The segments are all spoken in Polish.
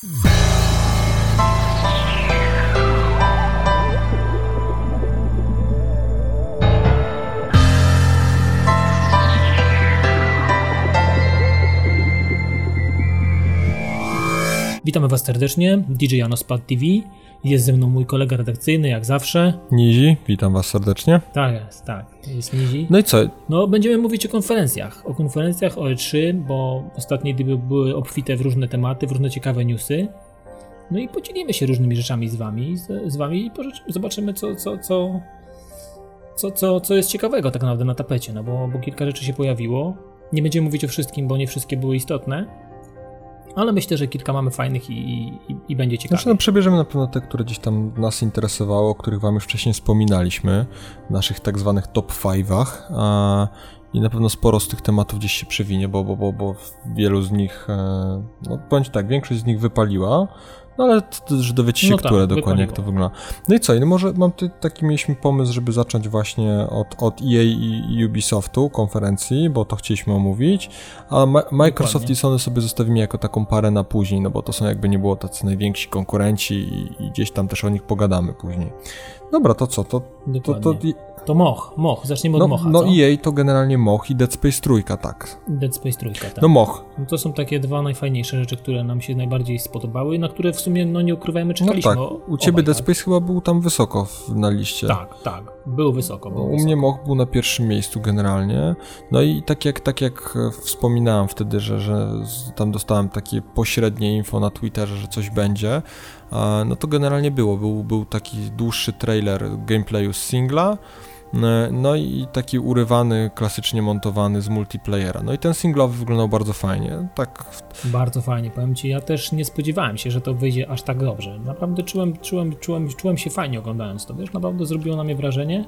Mm. Witamy Was serdecznie, DJ Janospad TV. Jest ze mną mój kolega redakcyjny, jak zawsze. Nizi, witam Was serdecznie. Tak jest, tak, jest Nizi. No i co? No, będziemy mówić o konferencjach. O konferencjach, o E3, bo ostatnie dni były obfite w różne tematy, w różne ciekawe newsy. No i podzielimy się różnymi rzeczami z Wami, z, z Wami i zobaczymy, co, co, co, co, co, co jest ciekawego tak naprawdę na tapecie, no bo, bo kilka rzeczy się pojawiło. Nie będziemy mówić o wszystkim, bo nie wszystkie były istotne ale myślę, że kilka mamy fajnych i, i, i będzie ciekawe. Znaczy, no, przebierzemy na pewno te, które gdzieś tam nas interesowało, o których wam już wcześniej wspominaliśmy, w naszych tak zwanych top 5'ach. I na pewno sporo z tych tematów gdzieś się przewinie, bo, bo, bo, bo wielu z nich, e, no powiem tak, większość z nich wypaliła, no ale że dowiecie się, no które tak, dokładnie, jak to wygląda. No i co, no może mam ty, taki mieliśmy pomysł, żeby zacząć właśnie od, od EA i Ubisoftu konferencji, bo to chcieliśmy omówić, a Ma Microsoft dokładnie. i Sony sobie zostawimy jako taką parę na później, no bo to są jakby nie było tacy najwięksi konkurenci i, i gdzieś tam też o nich pogadamy później. Dobra, to co, to, to, to, to to Moch, Moch, zaczniemy od no, Mocha. No co? EA to generalnie Moch i Dead Space trójka, tak. Dead Space trójka, tak. No Moch. No to są takie dwa najfajniejsze rzeczy, które nam się najbardziej spodobały, na które w sumie, no nie ukrywajmy, czekaliśmy. No tak, u ciebie obaj, Dead tak. Space chyba był tam wysoko w, na liście. Tak, tak, był wysoko. Był u wysoko. mnie Moch był na pierwszym miejscu generalnie. No i tak jak, tak jak wspominałem wtedy, że, że tam dostałem takie pośrednie info na Twitterze, że coś będzie, no to generalnie było. Był, był taki dłuższy trailer gameplayu z singla, E, no i taki urywany, klasycznie montowany z multiplayera. No i ten singlowy wyglądał bardzo fajnie. Tak. Bardzo fajnie, powiem Ci, ja też nie spodziewałem się, że to wyjdzie aż tak dobrze. Naprawdę czułem, czułem, czułem, czułem się fajnie oglądając to, wiesz, naprawdę zrobiło na mnie wrażenie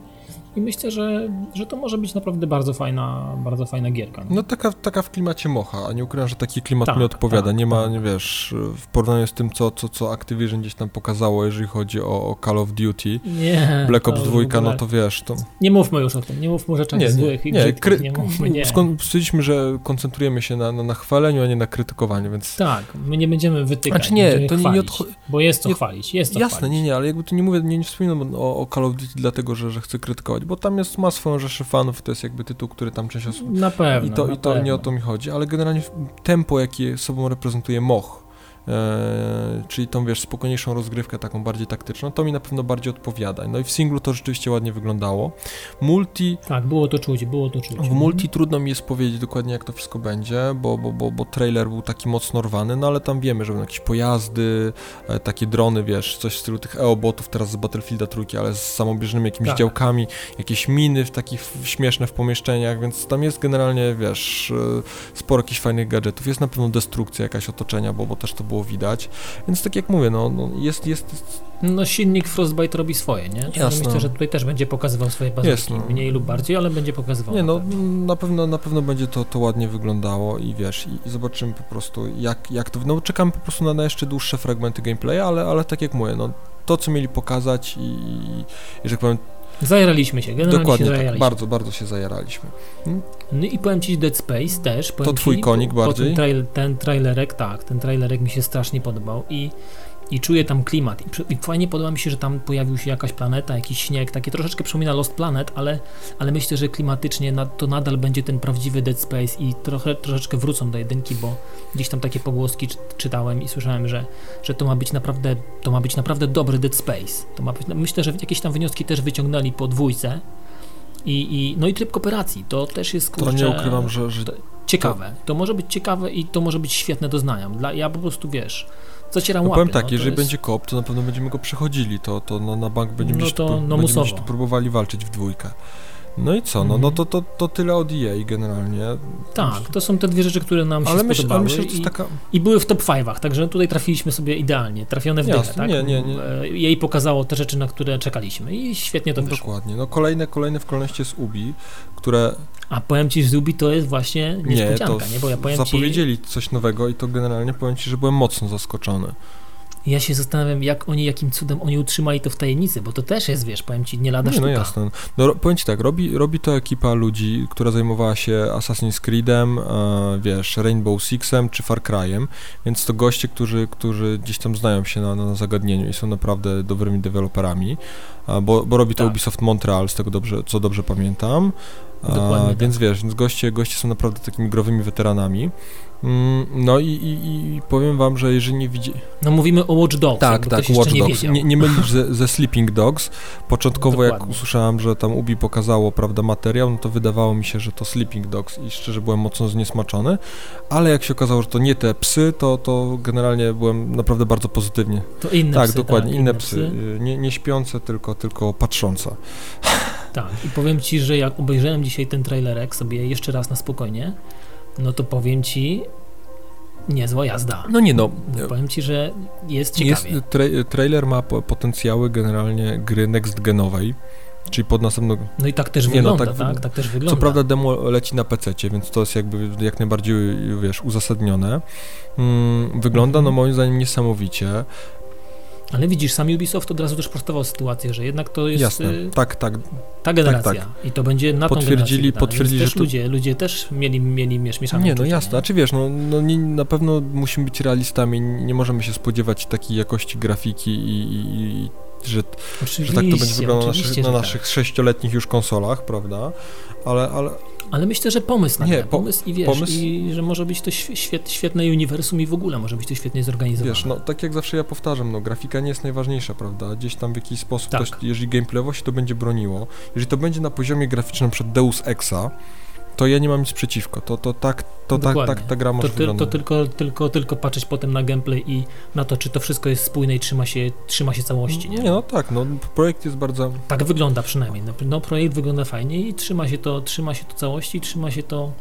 i myślę, że, że to może być naprawdę bardzo fajna, bardzo fajna gierka. No taka, taka w klimacie mocha, a nie ukrywam, że taki klimat tak, mi odpowiada. Tak, nie ma, tak. nie wiesz, w porównaniu z tym, co, co, co Activision gdzieś tam pokazało, jeżeli chodzi o, o Call of Duty, nie, Black Ops 2, no to wiesz, to... Nie mówmy już o tym, nie mówmy o rzeczach nie, złych nie, i nie, kry... nie mówmy, nie. Stwierdziliśmy, że koncentrujemy się na, na, na chwaleniu, a nie na krytykowaniu, więc... Tak, my nie będziemy wytykać, znaczy nie, to nie, nie odcho... bo jest to nie, chwalić, jest to Jasne, chwalić. nie, nie, ale jakby tu nie mówię, nie, nie wspominam o, o Call of Duty dlatego, że, że chcę krytykować, bo tam jest masa swoją rzeszę fanów, to jest jakby tytuł, który tam część osób... Na pewno, I to, i to pewno. nie o to mi chodzi, ale generalnie tempo, jakie sobą reprezentuje Moch, czyli tą, wiesz, spokojniejszą rozgrywkę, taką bardziej taktyczną, to mi na pewno bardziej odpowiada. No i w singlu to rzeczywiście ładnie wyglądało. Multi... Tak, było to czuć, było to czuć. W multi trudno mi jest powiedzieć dokładnie, jak to wszystko będzie, bo, bo, bo, bo trailer był taki mocno rwany, no ale tam wiemy, że będą jakieś pojazdy, e, takie drony, wiesz, coś w stylu tych EO-botów teraz z Battlefielda trójki, ale z samobieżnymi jakimiś tak. działkami, jakieś miny w takich śmieszne w pomieszczeniach, więc tam jest generalnie, wiesz, e, sporo jakichś fajnych gadżetów. Jest na pewno destrukcja jakaś otoczenia, bo, bo też to było widać. Więc tak jak mówię, no, no jest, jest... No silnik Frostbite robi swoje, nie? Jasne. Myślę, że tutaj też będzie pokazywał swoje no. mniej lub bardziej, ale będzie pokazywał. Nie, no na pewno, na pewno będzie to, to ładnie wyglądało i wiesz, i zobaczymy po prostu jak, jak to, no czekamy po prostu na, na jeszcze dłuższe fragmenty gameplaya, ale, ale tak jak mówię, no to co mieli pokazać i, i że tak powiem, Zajaraliśmy się, generalnie Dokładnie się tak, bardzo, bardzo się zajaraliśmy. Hmm? No i powiem Ci Dead Space też. To twój ci, konik bardziej? Ten, trail, ten trailerek, tak, ten trailerek mi się strasznie podobał i i czuję tam klimat. I, fajnie podoba mi się, że tam pojawił się jakaś planeta, jakiś śnieg, takie troszeczkę przypomina Lost Planet, ale, ale myślę, że klimatycznie na, to nadal będzie ten prawdziwy Dead Space i trochę, troszeczkę wrócą do jedynki, bo gdzieś tam takie pogłoski czy, czytałem i słyszałem, że, że to ma być naprawdę to ma być naprawdę dobry Dead Space. To ma być, myślę, że jakieś tam wnioski też wyciągnęli po dwójce. I, i, no i tryb kooperacji, to też jest kurczę, To nie ukrywam, że, że... ciekawe. To może być ciekawe i to może być świetne doznania. Dla, ja po prostu wiesz, zacieram no łapy. Powiem tak, no, jeżeli jest... będzie koop, to na pewno będziemy go przechodzili, to, to no, na bank będziemy, no to, tu, no będziemy tu próbowali walczyć w dwójkę. No i co, no, no mhm. to, to, to tyle od EA generalnie. Tak, to są te dwie rzeczy, które nam się ale myśl, spodobały myślę, i, taka... i, były w top 5'ach, także tutaj trafiliśmy sobie idealnie, trafione w Jasne, dychę, tak? Nie, nie, nie. Jej pokazało te rzeczy, na które czekaliśmy i świetnie to no, wyszło. Dokładnie, no kolejne, kolejne w kolejności jest Ubi, które... A powiem Ci, że Ubi to jest właśnie niespodzianka, nie? nie? Bo ja powiem zapowiedzieli ci... coś nowego i to generalnie powiem Ci, że byłem mocno zaskoczony. Ja się zastanawiam, jak oni, jakim cudem oni utrzymali to w tajemnicy, bo to też jest, wiesz, powiem ci, nie lada Nie, sztuka. no jasne. No, powiem ci tak, robi, robi to ekipa ludzi, która zajmowała się Assassin's Creedem, e, wiesz, Rainbow Sixem czy Far Cryem, więc to goście, którzy, którzy gdzieś tam znają się na, na zagadnieniu i są naprawdę dobrymi deweloperami, e, bo, bo robi to Tak. Ubisoft Montreal, z tego dobrze, co dobrze pamiętam. E, Dokładnie tak. Więc wiesz, więc goście, goście są naprawdę takimi growymi weteranami. Mm, No i, i, i powiem wam, że jeżeli nie widzi... No mówimy o Watch Dogs, Tak, tak, Watch nie Dogs. Nie, nie mylisz ze, ze Sleeping Dogs. Początkowo jak usłyszałem, że tam Ubi pokazało, prawda, materiał, no to wydawało mi się, że to Sleeping Dogs i szczerze byłem mocno zniesmaczony, ale jak się okazało, że to nie te psy, to, to generalnie byłem naprawdę bardzo pozytywnie. To inne tak, psy, dokładnie, tak, inne psy. Y, Nie, nie śpiące, tylko, tylko patrzące. Tak, i powiem ci, że jak obejrzałem dzisiaj ten trailerek sobie jeszcze raz na spokojnie, no to powiem ci, niezła jazda. No nie no, No, powiem ci, że jest jest, ciekawie. tra trailer ma po- potencjały generalnie gry next genowej, czyli pod następną No i tak też Nie, no, wygląda, tak tak, wy- tak, też wygląda. Co prawda demo leci na PC, więc to jest jakby jak najbardziej, wiesz, uzasadnione. Mm, wygląda, no moim zdaniem, niesamowicie. Ale widzisz, sam Ubisoft od razu też prostował sytuację, że jednak to jest Jasne, y, tak, tak. ta generacja tak. i to będzie na tą Potwierdzili- wydane, potwierdzili, więc że też to- ludzie, ludzie też mieli, mieli miesz, mieszane Nie, no jasne, nie? a czy wiesz, no, no nie, na pewno musimy być realistami, nie możemy się spodziewać takiej jakości grafiki i, i, i że, że tak to będzie wyglądało na, naszych, na naszych tak. sześcioletnich już konsolach, prawda? Ale, ale Ale myślę, że pomysł na Nie, po- pomysł i wiesz, pomysł- i że może być to świe- świet, świetne uniwersum i w ogóle może być to świetnie zorganizowane. Wiesz, no tak jak zawsze ja powtarzam, no grafika nie jest najważniejsza, prawda? Gdzieś tam w jakiś sposób, Tak. to, jeżeli gameplayowo się to będzie broniło, jeżeli to będzie na poziomie graficznym przed Deus Exa, to ja nie mam nic przeciwko. To, to tak, to tak, Dokładnie. tak ta gra to, może ty, to tylko, tylko, tylko patrzeć potem na gameplay i na to, czy to wszystko jest spójne i trzyma się, trzyma się całości. Nie? Nie, no tak, no projekt jest bardzo... Tak wygląda przynajmniej. No, no projekt wygląda fajnie i trzyma się to, trzyma się to całości, trzyma się to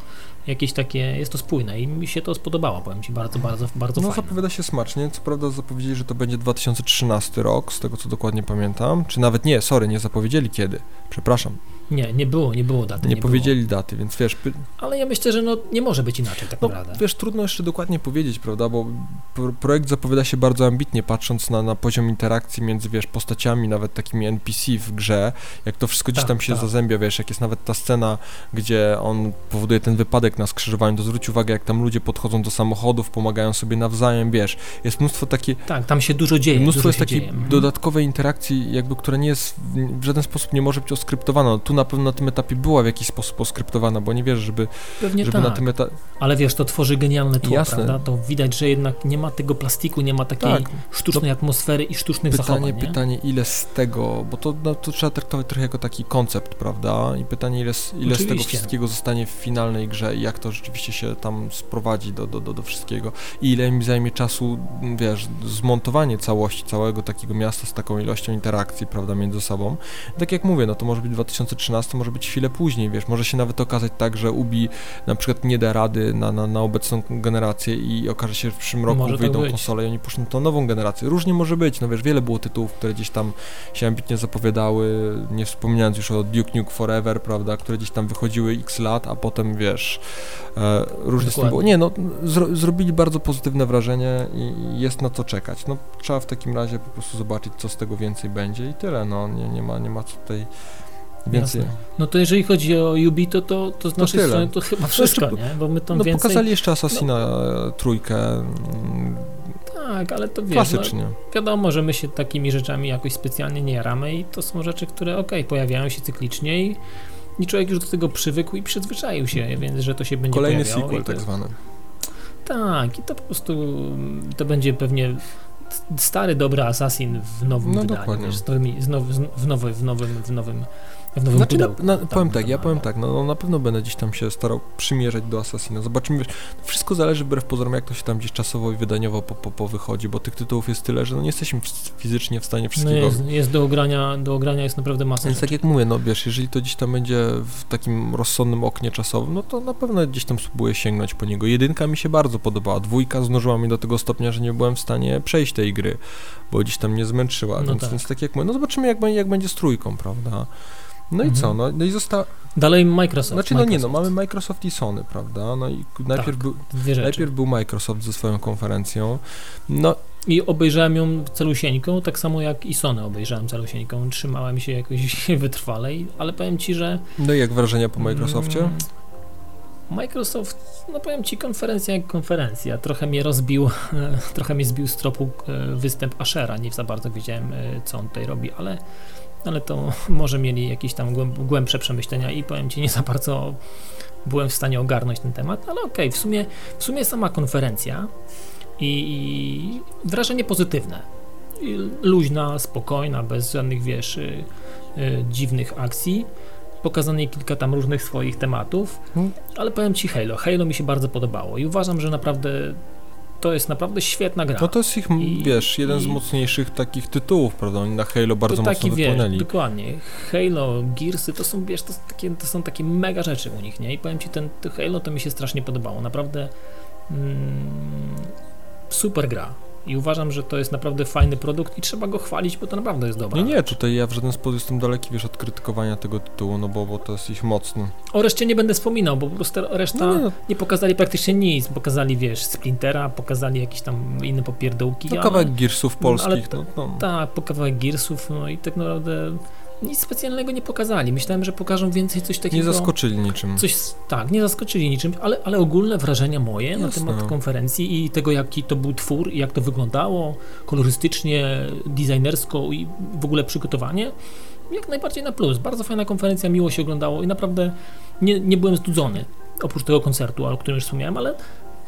jakieś takie, jest to spójne i mi się to spodobało, powiem Ci, bardzo, bardzo, bardzo No zapowiada się smacznie, co prawda zapowiedzieli, że to będzie 2013 rok, z tego co dokładnie pamiętam, czy nawet nie, sorry, nie zapowiedzieli kiedy, przepraszam, Nie, nie było, nie było daty. nie, Nie, powiedzieli daty, więc wiesz, py- Było. Ale ja myślę, że no, nie może być inaczej tak No, naprawdę. wiesz, trudno jeszcze dokładnie powiedzieć, prawda, bo pro- projekt zapowiada się bardzo ambitnie, patrząc na, na poziom interakcji między, wiesz, postaciami, nawet takimi NPC w grze, jak to wszystko gdzieś Tak, tam się tak. zazębia, wiesz, jak jest nawet ta scena, gdzie on powoduje ten wypadek na skrzyżowaniu, to zwróć uwagę, jak tam ludzie podchodzą do samochodów, pomagają sobie nawzajem, wiesz, jest mnóstwo takiej, Tak, tam się dużo dzieje. mnóstwo dużo jest takiej dzieje. Mhm. dodatkowej interakcji, jakby, która nie jest, w- w żaden sposób nie może być oskryptowana, no, tu na pewno na tym etapie była w jakiś sposób oskryptowana, bo nie wierzę, żeby, Pewnie żeby tak, na tym etapie... ale wiesz, to tworzy genialne tło, Jasne. prawda? To widać, że jednak nie ma tego plastiku, nie ma takiej Tak, sztucznej atmosfery i sztucznych Pytanie, zachowań, nie? pytanie, ile z tego, bo to, no, to trzeba traktować trochę jako taki koncept, prawda? I pytanie, ile, z- ile z tego wszystkiego zostanie w finalnej grze i jak to rzeczywiście się tam sprowadzi do, do, do, do wszystkiego. I ile mi zajmie czasu, wiesz, zmontowanie całości, całego takiego miasta z taką ilością interakcji, prawda, między sobą. Tak jak mówię, no to może być 2013, może być chwilę później, wiesz, może się nawet okazać tak, że Ubi na przykład nie da rady na, na, na obecną generację i okaże się, że w przyszłym roku Może tak wyjdą konsole i oni puszczą tą nową generację. Różnie może być, no wiesz, wiele było tytułów, które gdzieś tam się ambitnie zapowiadały, nie wspominając już o Duke Nuke Forever, prawda, które gdzieś tam wychodziły x lat, a potem, wiesz, e, różnie z tym Dokładnie. było. Nie, no, zro, zrobili bardzo pozytywne wrażenie i i jest na co czekać. No, trzeba w takim razie po prostu zobaczyć, co z tego więcej będzie i tyle, no, nie, nie ma, nie ma co tutaj więcej. Jasne. No to jeżeli chodzi o Ubi, to, to, to z To naszej tyle. strony to chyba wszystko, nie? Bo my tam No, więcej... pokazali jeszcze Assassina e, trójkę, mm, Tak, ale to wiesz, no, klasycznie. wiadomo, że my się takimi rzeczami jakoś specjalnie nie jaramy i to są rzeczy, które okej, pojawiają się cyklicznie i, i człowiek już do tego przywykł i przyzwyczaił się, więc że to się będzie Kolejny pojawiało. sequel i to, tak zwany. Tak, i to po prostu to będzie pewnie stary, dobry Assassin w nowym No, wydaniu, wiesz, z nowymi, z now, w, w nowym, w nowym, w nowym Znaczy, na, pudełku. na, Tam- powiem tak, ja powiem tak, no, no na pewno będę gdzieś tam się starał przymierzać do Assassina. Zobaczymy, wiesz, wszystko zależy wbrew pozorom, jak to się tam gdzieś czasowo i wydaniowo po, po, po wychodzi, bo tych tytułów jest tyle, że no nie jesteśmy fizycznie w stanie No wszystkiego... jest, jest do ogrania, do ogrania jest naprawdę masa Więc rzeczy. tak jak mówię, no wiesz, jeżeli to gdzieś tam będzie w takim rozsądnym oknie czasowym, no to na pewno gdzieś tam spróbuję sięgnąć po niego. Jedynka mi się bardzo podobała, dwójka znużyła mnie do tego stopnia, że nie byłem w stanie przejść tej gry, bo gdzieś tam mnie zmęczyła, No więc, tak. więc tak jak mówię, no zobaczymy jak, będzie- jak będzie z trójką, prawda? No i Mhm. co, no, no i została... Dalej Microsoft. Znaczy, no nie, no mamy Microsoft i Sony, prawda? No i najpierw, Tak, był, najpierw był Microsoft ze swoją konferencją. No I obejrzałem ją celusieńką, tak samo jak i Sony obejrzałem celusieńką. Trzymałem się jakoś wytrwale, ale powiem Ci, że... No i jak wrażenia po Microsoftie? Mm, Microsoft, no powiem Ci, konferencja jak konferencja. Trochę mnie rozbił, trochę mnie zbił z tropu e, występ Ashera. Nie za bardzo wiedziałem, e, co on tutaj robi, ale, ale to może mieli jakieś tam głębsze przemyślenia i powiem Ci, nie za bardzo byłem w stanie ogarnąć ten temat, ale okej, okay, w, sumie, w sumie sama konferencja i, wrażenie pozytywne. luźna, spokojna, bez żadnych, wiesz, y, y, dziwnych akcji. Pokazane kilka tam różnych swoich tematów, hmm. ale powiem Ci Halo. Halo mi się bardzo podobało i uważam, że naprawdę to jest naprawdę świetna gra. No to jest ich, I, wiesz, jeden i, z mocniejszych takich tytułów, prawda? Oni na Halo bardzo to taki, mocno wypłynęli. Wiesz, dokładnie. Halo, Gearsy to są, wiesz, to, takie, to są takie mega rzeczy u nich, nie? I powiem Ci, ten, ten Halo to mi się strasznie podobało. Naprawdę mm, super gra. I uważam, że to jest naprawdę fajny produkt i trzeba go chwalić, bo to naprawdę jest dobre. Nie, nie, tutaj ja w żaden sposób jestem daleki, wiesz, od krytykowania tego tytułu, no bo, bo to jest ich mocny. O reszcie nie będę wspominał, bo po prostu reszta no, nie, nie pokazali praktycznie nic. Pokazali, wiesz, Splintera, pokazali jakieś tam inne popierdółki. No kawałek Gearsów polskich. No, no. Tak, po kawałek Gearsów, no i tak naprawdę nic specjalnego nie pokazali. Myślałem, że pokażą więcej coś takiego. Nie zaskoczyli niczym. Coś, tak, nie zaskoczyli niczym, ale, ale ogólne wrażenia moje Jasne. na temat konferencji i tego, jaki to był twór i jak to wyglądało kolorystycznie, designersko i w ogóle przygotowanie, jak najbardziej na plus. Bardzo fajna konferencja, miło się oglądało i naprawdę nie, nie byłem znudzony oprócz tego koncertu, o którym już wspomniałem, ale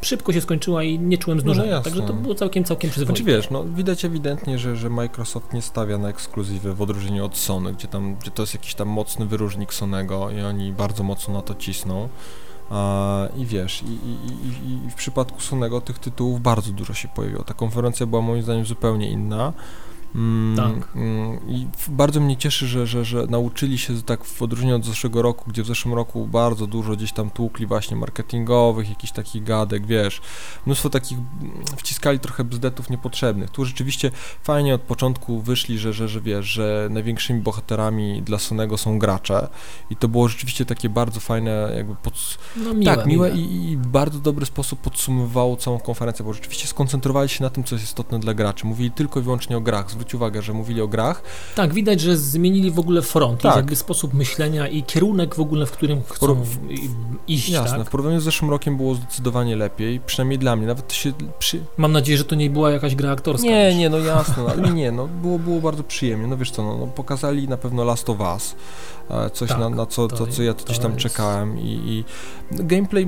szybko się skończyła i nie czułem znużenia, no także to było całkiem, całkiem przyzwoite. Znaczy wiesz, no widać ewidentnie, że, że Microsoft nie stawia na ekskluzywy w odróżnieniu od Sony, gdzie tam, gdzie to jest jakiś tam mocny wyróżnik Sonego i oni bardzo mocno na to cisną. I wiesz, i, i, i, i w przypadku Sonego tych tytułów bardzo dużo się pojawiło. Ta konferencja była moim zdaniem zupełnie inna. Mm, tak. Mm, I bardzo mnie cieszy, że, że, że nauczyli się tak w odróżnieniu od zeszłego roku, gdzie w zeszłym roku bardzo dużo gdzieś tam tłukli właśnie marketingowych, jakichś takich gadek, wiesz, mnóstwo takich mm, wciskali trochę bzdetów niepotrzebnych. Tu rzeczywiście fajnie od początku wyszli, że, że, że wiesz, że największymi bohaterami dla Sonego są gracze i to było rzeczywiście takie bardzo fajne jakby pod... no, miłe, tak, miłe, miłe. I, i bardzo dobry sposób podsumowało całą konferencję, bo rzeczywiście skoncentrowali się na tym, co jest istotne dla graczy. Mówili tylko i wyłącznie o grach, zwróć uwagę, że mówili o grach. Tak, widać, że zmienili w ogóle front, tak. jakby sposób myślenia i kierunek w ogóle, w którym chcą w, iść. Jasne, tak? w porównaniu z zeszłym rokiem było zdecydowanie lepiej, przynajmniej dla mnie, nawet się... Przy... Mam nadzieję, że to nie była jakaś gra aktorska. Nie, już. nie, no jasne, no, ale nie, no było, było bardzo przyjemnie, no wiesz co, no, no pokazali na pewno Last of Us, e, coś tak, na, na co, to, co ja gdzieś tam jest... czekałem i, i gameplay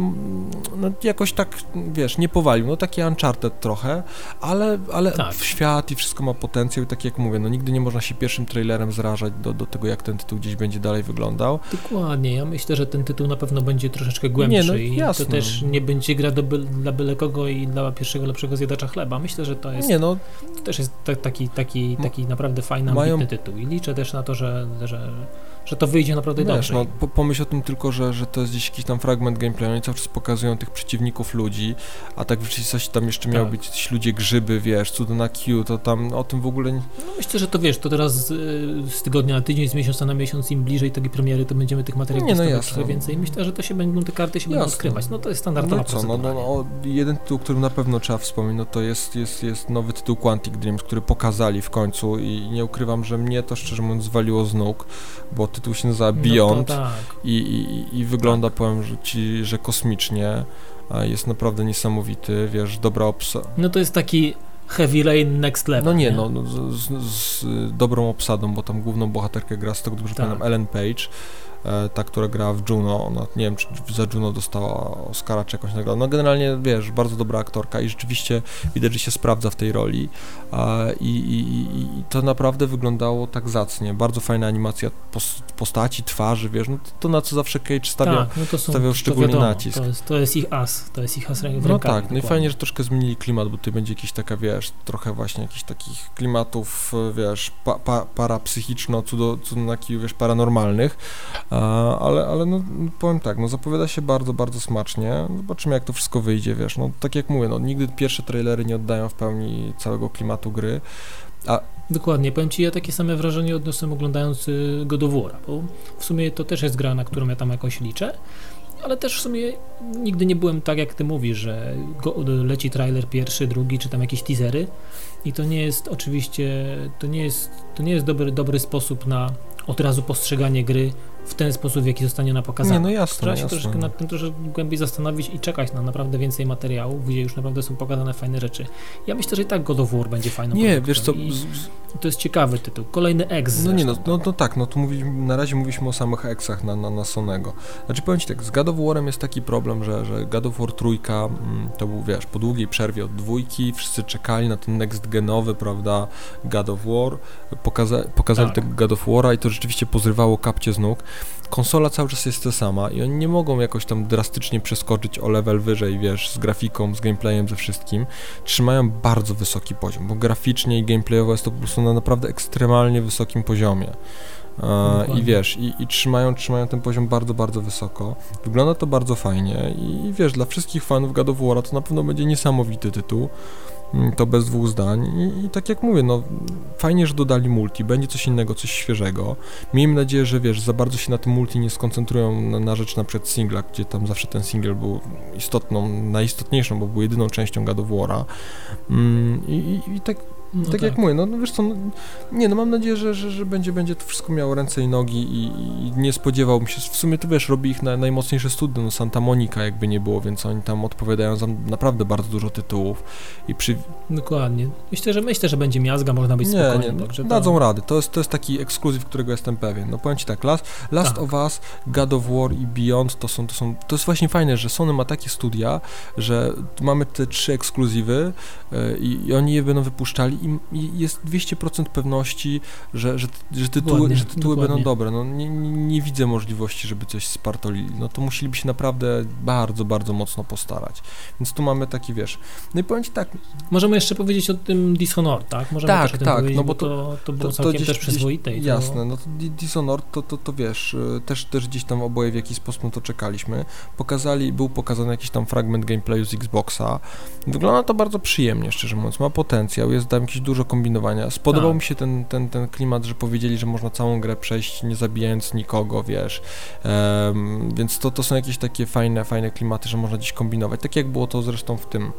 no, jakoś tak, wiesz, nie powalił, no taki Uncharted trochę, ale, ale tak. w świat i wszystko ma potencjał tak jak mówię, no nigdy nie można się pierwszym trailerem zrażać do, do tego, jak ten tytuł gdzieś będzie dalej wyglądał. Dokładnie, ja myślę, że ten tytuł na pewno będzie troszeczkę głębszy nie, no, i jasne. to też nie będzie gra do, dla byle kogo i dla pierwszego lepszego zjadacza chleba. Myślę, że to jest, nie, no, to też jest taki, taki, taki naprawdę fajny, ambitny mają... tytuł i liczę też na to, że, że że to wyjdzie naprawdę Wiesz, dobrze. No, po, pomyśl o tym tylko, że, że to jest gdzieś jakiś tam fragment gameplayu, oni cały czas pokazują tych przeciwników ludzi, a tak w rzeczywistości tam jeszcze tak. miały być ludzie grzyby, wiesz, cudo na Q, to tam o tym w ogóle nie... No myślę, że to wiesz, to teraz z, z tygodnia na tydzień, z miesiąca na miesiąc, im bliżej tej premiery, to będziemy tych materiałów nie, no jasne. więcej. Myślę, że to się będą, te karty się jasne. będą skrywać. No to jest standardowa no co, no, no, no, jeden tytuł, którym na pewno trzeba wspomnieć, no to jest, jest, jest nowy tytuł Quantic Dreams, który pokazali w końcu i nie ukrywam, że mnie to szczerze mówiąc zwaliło z nóg, bo tytuł się nazywa Beyond no tak. i, i, i, wygląda, tak. powiem że ci, że kosmicznie, jest naprawdę niesamowity, wiesz, dobra obsada. No to jest taki Heavy Rain Next Level. No nie, nie? no, no z, z, z, dobrą obsadą, bo tam główną bohaterkę gra z tego dobrze tak. pamiętam Ellen Page ta, która gra w Juno, ona nie wiem, czy za Juno dostała Oscara czy jakąś nagrodę. No generalnie, wiesz, bardzo dobra aktorka i rzeczywiście widać, że się sprawdza w tej roli i, i, i to naprawdę wyglądało tak zacnie. Bardzo fajna animacja postaci, twarzy, wiesz, no to, na co zawsze Cage stawiał, tak, no są, stawiał szczególny wiadomo, nacisk. To jest, to jest, ich as, to jest ich as w rękach. No tak, no i fajnie, że troszkę zmienili klimat, bo tutaj będzie jakiś taka, wiesz, trochę właśnie jakichś takich klimatów, wiesz, pa, pa, parapsychiczno, cudo, cudo, wiesz, paranormalnych, ale, ale no, powiem tak, no zapowiada się bardzo, bardzo smacznie. Zobaczymy, jak to wszystko wyjdzie, wiesz. No tak jak mówię, no nigdy pierwsze trailery nie oddają w pełni całego klimatu gry. A Dokładnie, powiem Ci, ja takie same wrażenie odniosłem oglądając y, God of War, bo w sumie to też jest gra, na którą ja tam jakoś liczę, ale też w sumie nigdy nie byłem tak, jak ty mówisz, że go, leci trailer pierwszy, drugi, czy tam jakieś teasery i to nie jest oczywiście, to nie jest, to nie jest dobry, dobry sposób na od razu postrzeganie gry w ten sposób, w jaki zostanie ona pokazana. Nie, no jasne, Trzeba się jasne. troszkę nad tym troszkę głębiej zastanowić i czekać na naprawdę więcej materiałów, gdzie już naprawdę są pokazane fajne rzeczy. Ja myślę, że i tak God of War będzie fajną Nie, wiesz co, z, to jest ciekawy tytuł. Kolejny ex No nie, no, no, no tak, no tu mówiliśmy, na razie mówiliśmy o samych eksach na, na, na Sonego. Znaczy powiem Ci tak, z God of War'em jest taki problem, że, że God of War trójka mm, to był, wiesz, po długiej przerwie od dwójki, wszyscy czekali na ten next genowy, prawda, God of War, Pokaza pokazali Tak. tego God of War'a i to rzeczywiście pozrywało kapcie z nóg. Konsola cały czas jest ta sama i oni nie mogą jakoś tam drastycznie przeskoczyć o level wyżej, wiesz, z grafiką, z gameplayem, ze wszystkim. Trzymają bardzo wysoki poziom, bo graficznie i gameplayowo jest to po prostu na naprawdę ekstremalnie wysokim poziomie. E. I wiesz, i, i trzymają, trzymają ten poziom bardzo, bardzo wysoko. Wygląda to bardzo fajnie i, i wiesz, dla wszystkich fanów God of War'a to na pewno będzie niesamowity tytuł. Mm, To bez dwóch zdań I, i tak jak mówię, no fajnie, że dodali multi, będzie coś innego, coś świeżego. Miejmy nadzieję, że wiesz, za bardzo się na tym multi nie skoncentrują na, na rzecz na przykład singla, gdzie tam zawsze ten single był istotną, najistotniejszą, bo był jedyną częścią God of War'a. Mm, i, i, I tak No tak, jak mówię, no, no wiesz co, no, nie no mam nadzieję, że, że, że będzie, będzie to wszystko miało ręce i nogi i, i nie spodziewałbym się, w sumie to wiesz, robi ich na, najmocniejsze studio, no Santa Monica jakby nie było, więc oni tam odpowiadają za naprawdę bardzo dużo tytułów i przy... Dokładnie. Myślę, że myślę, że będzie miazga, można być Nie, spokojny. nie, także to- dadzą radę, to jest, to jest taki ekskluzyw, którego jestem pewien, no powiem Ci tak, Last, Last Tak. of Us, God of War i Beyond to są, to są, to jest właśnie fajne, że Sony ma takie studia, że mamy te trzy ekskluzywy e, i, i oni je będą wypuszczali i, i jest 200% pewności, że, że, że tytuły, Dokładnie, że tytuły dokładnie. będą dobre. No, nie, nie, widzę możliwości, żeby coś spartolili. No to musieliby się naprawdę bardzo, bardzo mocno postarać. Więc tu mamy taki, wiesz... No i powiem Ci tak, Możemy jeszcze powiedzieć o tym Dishonored, tak? Możemy Tak, też o tym tak, no bo to- to, to było to- całkiem gdzieś- też przyzwoite. Jasne, no to Di- Dishonored to, to, to wiesz, y, też, też gdzieś tam oboje w jakiś sposób to czekaliśmy. Pokazali, był pokazany jakiś tam fragment gameplayu z Xboxa. Wygląda to bardzo przyjemnie, szczerze mówiąc, ma potencjał, jest tam jakieś dużo kombinowania. Spodobał Tak. mi się ten, ten, ten klimat, że powiedzieli, że można całą grę przejść nie zabijając nikogo, wiesz. Em, więc to, to są jakieś takie fajne, fajne klimaty, że można gdzieś kombinować. Tak jak było to zresztą w tym,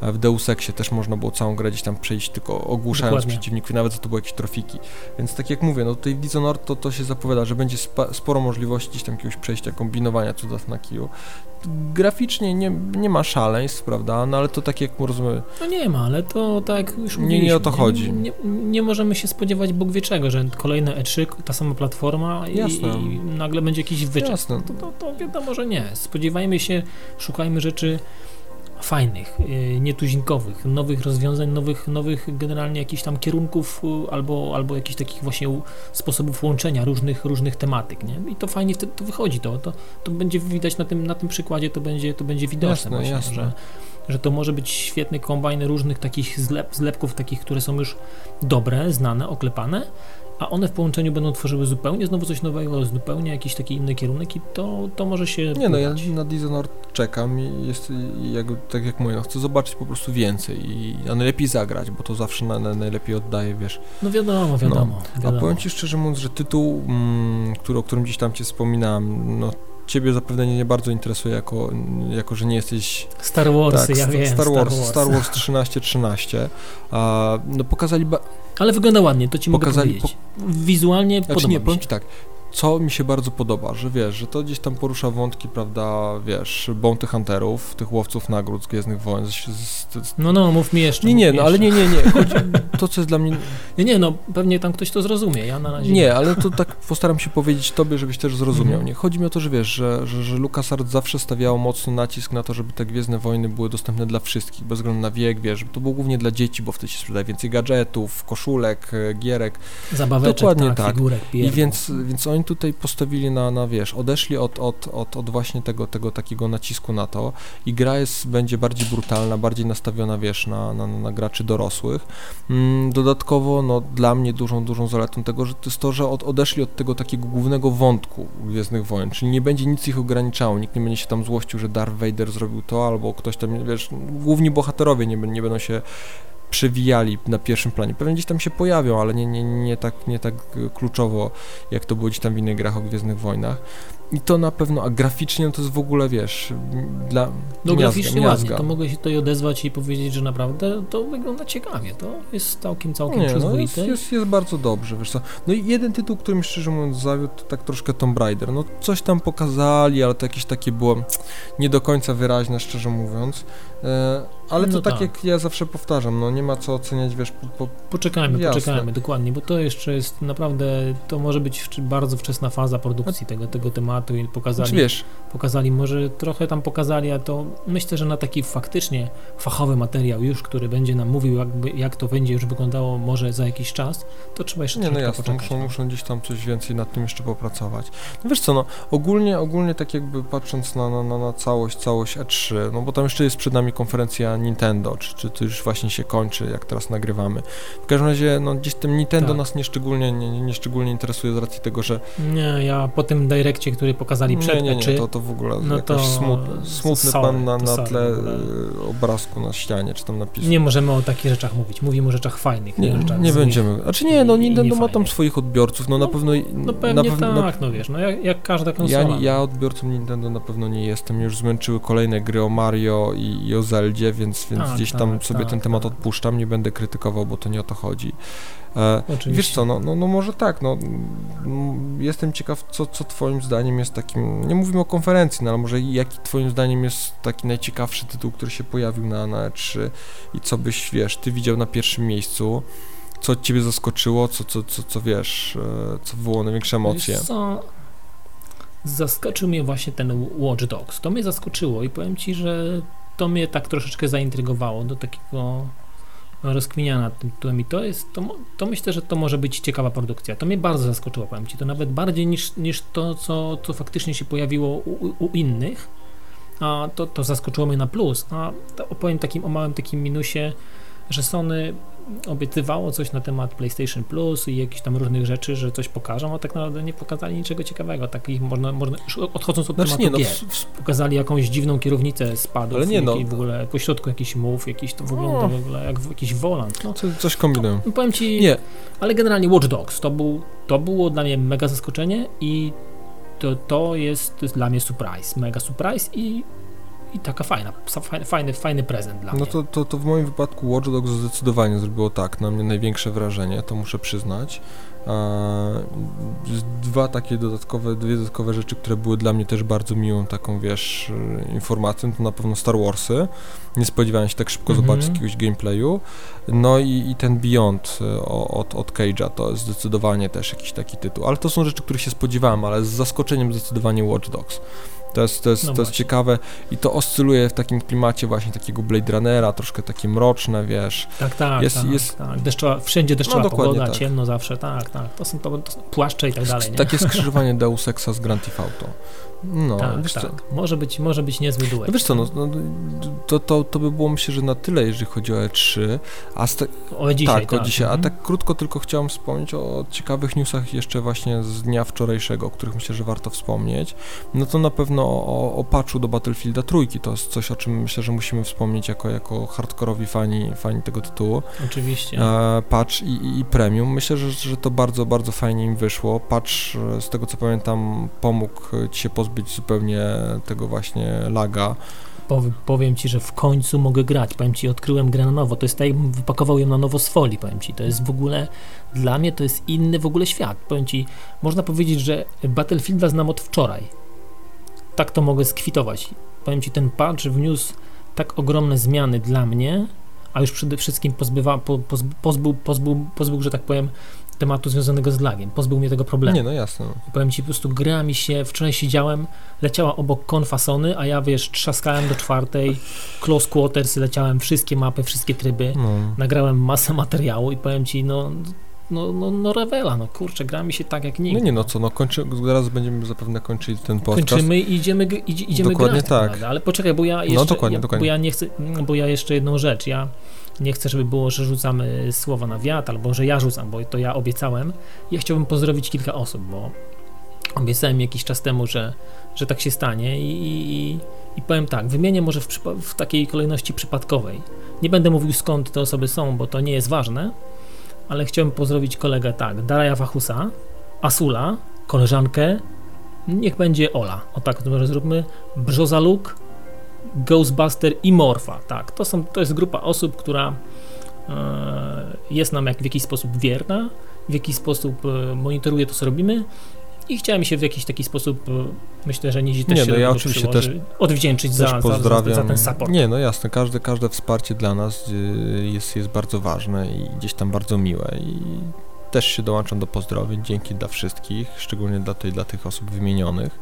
e, w Deus Exie też można było całą grę gdzieś tam przejść tylko ogłuszając Dokładnie. przeciwników, i nawet za to były jakieś trofiki. Więc tak jak mówię, no tutaj w Dishonored to, to się zapowiada, że będzie spa, sporo możliwości gdzieś tam jakiegoś przejścia, kombinowania cudów na kiju. Graficznie nie, nie ma szaleństw, prawda, no ale to tak jak rozumiem, No nie ma, ale to tak już Nie, nie mówiliśmy, o to chodzi. Nie, nie możemy się spodziewać Bóg wie czego, że kolejne E3, ta sama platforma i, i nagle będzie jakiś wyczep. Jasne. To, to, to wiadomo, że nie. Spodziewajmy się, szukajmy rzeczy fajnych, yy, nietuzinkowych, nowych rozwiązań, nowych, nowych generalnie jakichś tam kierunków yy, albo, albo jakichś takich właśnie sposobów łączenia różnych, różnych tematyk, nie? I to fajnie wtedy to wychodzi, to, to, to będzie widać na tym, na tym przykładzie, to będzie, to będzie widoczne Jasne, właśnie, jasne. że że to może być świetny kombajn różnych takich zlep, zlepków, takich, które są już dobre, znane, oklepane, a one w połączeniu będą tworzyły zupełnie znowu coś nowego, zupełnie jakiś taki inny kierunek i to, to może się Nie no, ja na Dishonored czekam i jest, jak, tak jak mówię, no, chcę zobaczyć po prostu więcej, i, a najlepiej zagrać, bo to zawsze na, na, najlepiej oddaje, wiesz. No wiadomo, wiadomo. A wiadomo. powiem Ci szczerze mówiąc, że tytuł, mm, który, o którym gdzieś tam Cię wspominałem, no Ciebie zapewne nie, nie bardzo interesuje, jako, jako że nie jesteś... Star Warsy, ja Sta- wiem, Star Wars, Wars. Star Wars 1313. A, no pokazali... Ba- Ale wygląda ładnie, to ci Pokazali mogę powiedzieć. Wizualnie Znaczy podoba nie, mi powiem się. Ci tak, co mi się bardzo podoba, że wiesz, że to gdzieś tam porusza wątki, prawda, wiesz, bounty hunterów, tych łowców nagród z Gwiezdnych Wojen. Z, z, z, No, no, mów mi jeszcze. nie, nie, no ale nie, nie, nie, chodzi, to co jest dla mnie, Nie, nie, no pewnie tam ktoś to zrozumie, ja na razie nie, ale to tak postaram się powiedzieć Tobie, żebyś też zrozumiał, Mhm. nie, chodzi mi o to, że wiesz, że, że, że LucasArts zawsze stawiało mocny nacisk na to, żeby te Gwiezdne Wojny były dostępne dla wszystkich, bez względu na wiek, wiesz, żeby to było głównie dla dzieci, bo wtedy się sprzedaje więcej gadżetów, koszulek, e, gierek, zabaweczek, Dokładnie tak, tak. figurek, I więc, więc oni tutaj postawili na, na wiesz, odeszli od, od, od, od właśnie tego, tego takiego nacisku na to i gra jest, będzie bardziej brutalna, bardziej nastawiona, wiesz, na, na, na graczy dorosłych. Mm, dodatkowo, no dla mnie dużą, dużą zaletą tego, że to jest to, że od, odeszli od tego takiego głównego wątku Gwiezdnych Wojen, czyli nie będzie nic ich ograniczało, nikt nie będzie się tam złościł, że Darth Vader zrobił to, albo ktoś tam, wiesz, główni bohaterowie nie, nie będą się przewijali na pierwszym planie. Pewnie gdzieś tam się pojawią, ale nie, nie, nie, tak, nie tak e, kluczowo, jak to było gdzieś tam w innych grach o Gwiezdnych Wojnach. I to na pewno, a graficznie no to jest w ogóle, wiesz, dla No miazga, graficznie miazga. ładnie, to mogę się tutaj odezwać i powiedzieć, że naprawdę to wygląda ciekawie, to jest całkiem, całkiem Nie, no jest, przyzwoite. jest, jest bardzo dobrze, wiesz co. No i jeden tytuł, który mi szczerze mówiąc zawiódł, to tak troszkę Tomb Raider. No coś tam pokazali, ale to jakieś takie było nie do końca wyraźne, szczerze mówiąc. E, ale to No tak, tak. jak ja zawsze powtarzam, no nie ma co oceniać, wiesz, po, po, Poczekajmy, Jasne. poczekajmy, dokładnie, bo to jeszcze jest naprawdę, to może być bardzo wczesna faza produkcji tego, tego tematu i pokazali, czy wiesz, pokazali, może trochę tam pokazali, a to myślę, że na taki faktycznie fachowy materiał już, który będzie nam mówił, jakby, jak to będzie już wyglądało może za jakiś czas, to trzeba jeszcze Nie, no jasne, poczekać. muszą, muszą gdzieś tam coś więcej nad tym jeszcze popracować. No wiesz co, no ogólnie, ogólnie tak jakby patrząc na, na, na, na całość, całość E3, no bo tam jeszcze jest przed nami konferencja Nintendo, czy, czy to już właśnie się kończy, jak teraz nagrywamy. W każdym razie, no gdzieś tym Nintendo Tak. nas nieszczególnie, nie, nie, nieszczególnie interesuje z racji tego, że Nie, ja po tym direkcie, który pokazali przed nie, nie, nie, E3, to, to w ogóle no jakaś smutny, sorry, pan na, na tle y, obrazku na ścianie, czy tam napisu. nie możemy o takich rzeczach mówić, mówimy o rzeczach fajnych, nie, rzeczach nie będziemy. Znaczy nie, no Nintendo ma tam swoich odbiorców, no na No, pewno... No na pewnie pewno, na tak, no wiesz, no jak, jak każda Ja, konsola. nie- ja odbiorcą Nintendo na pewno nie jestem. Już zmęczyły kolejne gry o Mario i, i o Zeldzie, więc, więc Tak, gdzieś tam tak, sobie tak, ten temat tak. odpuszczam. Nie będę krytykował, bo to nie o to chodzi. E, Oczywiście. wiesz co, no, no, no może tak, no jestem ciekaw, co, co twoim zdaniem jest takim, nie mówimy o konferencji, no ale może jaki twoim zdaniem jest taki najciekawszy tytuł, który się pojawił na, na E3 i co byś, wiesz, ty widział na pierwszym miejscu, co ciebie zaskoczyło, co, co, co, co wiesz, e, co wywołało największe emocje. Wiesz Co? Zaskoczył mnie właśnie ten Watch Dogs. To mnie zaskoczyło i powiem Ci, że to mnie tak troszeczkę zaintrygowało do takiego rozkminiania nad tym tytułem i to jest, to, to myślę, że to może być ciekawa produkcja. To mnie bardzo zaskoczyło, powiem Ci, to nawet bardziej niż, niż to, co, co faktycznie się pojawiło u, u- innych, a to, to zaskoczyło mnie na plus, a opowiem takim, o małym takim minusie, że Sony obiecywało coś na temat PlayStation Plus i jakichś tam różnych rzeczy, że coś pokażą, a tak naprawdę nie pokazali niczego ciekawego. Takich można, można już odchodząc od Znaczy tematu nie, no gier, pokazali jakąś dziwną kierownicę z padów, Ale nie, no. i w ogóle po środku jakiś move, jakiś to wygląda O. w ogóle jak jakiś volant. No, co, coś kombinują. no, powiem Ci, Nie, ale generalnie Watch Dogs to, był, to było dla mnie mega zaskoczenie i to, to, jest, to jest dla mnie surprise, mega surprise i, i taka fajna, fajny, fajny, prezent dla No mnie. to, to, to w moim wypadku Watch Dogs zdecydowanie zrobiło tak, na mnie największe wrażenie, to muszę przyznać. Dwa takie dodatkowe, dwie dodatkowe rzeczy, które były dla mnie też bardzo miłą taką, wiesz, e, informacją, to na pewno Star Warsy. Nie spodziewałem się tak szybko Mhm. zobaczyć jakiegoś gameplayu. No i, i ten Beyond e, od, od Cage'a to jest zdecydowanie też jakiś taki tytuł. Ale to są rzeczy, których się spodziewałem, ale z zaskoczeniem zdecydowanie Watch Dogs. To jest, to jest, No to jest ciekawe i to oscyluje w takim klimacie właśnie takiego Blade Runnera, troszkę takie mroczne, wiesz. Tak, tak, Jest- tak, jest- tak. Deszczowa, wszędzie deszczowa No, pogoda, tak. ciemno zawsze, tak, tak. To są, to, to są płaszcze i tak dalej, nie? Takie skrzyżowanie Deus Exa z Grand Theft Auto. No, tak, wiesz co, tak. Może być, może być niezły duet. no wiesz co, no, no, to, to, to by było myślę, że na tyle, jeżeli chodzi o E3, a te, o dzisiaj, tak, o dzisiaj, a mhm. tak krótko tylko chciałem wspomnieć o ciekawych newsach jeszcze właśnie z dnia wczorajszego, o których myślę, że warto wspomnieć. No to na pewno o, o patchu do Battlefielda trójki, to jest coś, o czym myślę, że musimy wspomnieć jako, jako hardkorowi fani, fani tego tytułu. Oczywiście. e, patch i, i, premium. Myślę, że, że to bardzo, bardzo fajnie im wyszło. Patch, e, z tego co pamiętam, pomógł e, ci się pozbyć zupełnie tego właśnie laga. Pow- powiem ci, że w końcu mogę grać. Powiem ci, odkryłem grę na nowo. To jest tak, jakbym wypakował ją na nowo z folii, powiem ci. To jest w ogóle, dla mnie to jest inny w ogóle świat. Powiem ci, można powiedzieć, że Battlefielda znam od wczoraj. Tak to mogę skwitować. Powiem ci, ten patch wniósł tak ogromne zmiany dla mnie, a już przede wszystkim pozbywa, po, poz, pozbył, pozbył, pozbył, że tak powiem, tematu związanego z lagiem. Pozbył mnie tego problemu. Nie, no jasne. I powiem ci, po prostu gra mi się, wczoraj siedziałem, leciała obok konfasony, a ja wiesz, trzaskałem do czwartej, close quarters, leciałem wszystkie mapy, wszystkie tryby, No. nagrałem masę materiału i powiem ci, no, no, no, no rewela, no kurczę, gra mi się tak jak No nigdy. nie no co, no kończy, zaraz będziemy zapewne kończyli ten podcast. Kończymy i idziemy, idzie, idziemy Dokładnie grać tak. naprawdę. Ale poczekaj, bo ja jeszcze, dokładnie, ja, dokładnie. bo ja nie chcę, bo ja jeszcze jedną rzecz, ja nie chcę, żeby było, że rzucamy słowa na wiatr, albo że ja rzucam, bo to ja obiecałem. Ja chciałbym pozdrowić kilka osób, bo obiecałem jakiś czas temu, że, że tak się stanie i, i, i, powiem tak, wymienię może w, w takiej kolejności przypadkowej. Nie będę mówił skąd te osoby są, bo to nie jest ważne, ale chciałbym pozdrowić kolegę tak, Daraja Wachusa, Asula, koleżankę niech będzie Ola. O tak to może zróbmy. Brzozaluk, Ghostbuster i Morfa. Tak, to, są, to jest grupa osób, która e, jest nam jak w jakiś sposób wierna, w jakiś sposób e, monitoruje to, co robimy i chciałem się w jakiś taki sposób, e, myślę, że Nizi też Nie, się no ja oczywiście przyłoży, też- odwdzięczyć Też za, za, za, pozdrawiam. za ten support. Nie, no jasne, każde, każde wsparcie dla nas y, jest, jest bardzo ważne i gdzieś tam bardzo miłe i też się dołączam do pozdrowień, dzięki dla wszystkich, szczególnie dla, tej, dla tych osób wymienionych.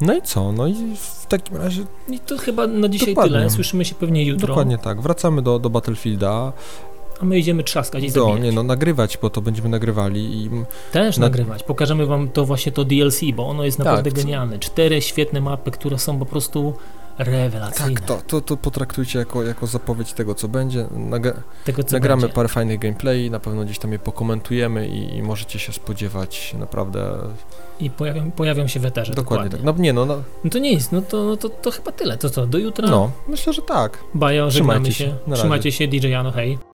No i co? No i w takim razie I to chyba na dzisiaj Dokładnie. tyle. Słyszymy się pewnie jutro. dokładnie tak. Wracamy do, do Battlefielda. A my idziemy trzaskać i zabijać. nie no, nagrywać, bo to będziemy nagrywali i Też Na- nagrywać. Pokażemy wam to właśnie to DLC, bo ono jest naprawdę Tak, genialne. Cztery świetne mapy, które są po prostu rewelacyjne. tak, to, to, to potraktujcie jako, jako zapowiedź tego, co będzie. Naga, Tego, co nagramy będzie. parę fajnych gameplay, na pewno gdzieś tam je pokomentujemy i, i możecie się spodziewać naprawdę I pojawią, pojawią się w eterze. dokładnie, Dokładnie. tak. No nie no, no, No to nie jest, no to, no to, to chyba tyle. To co, do jutra? no, myślę, że tak. Bajo, Trzymajcie żegnamy się. się. Trzymajcie się, DJ Jano, hej.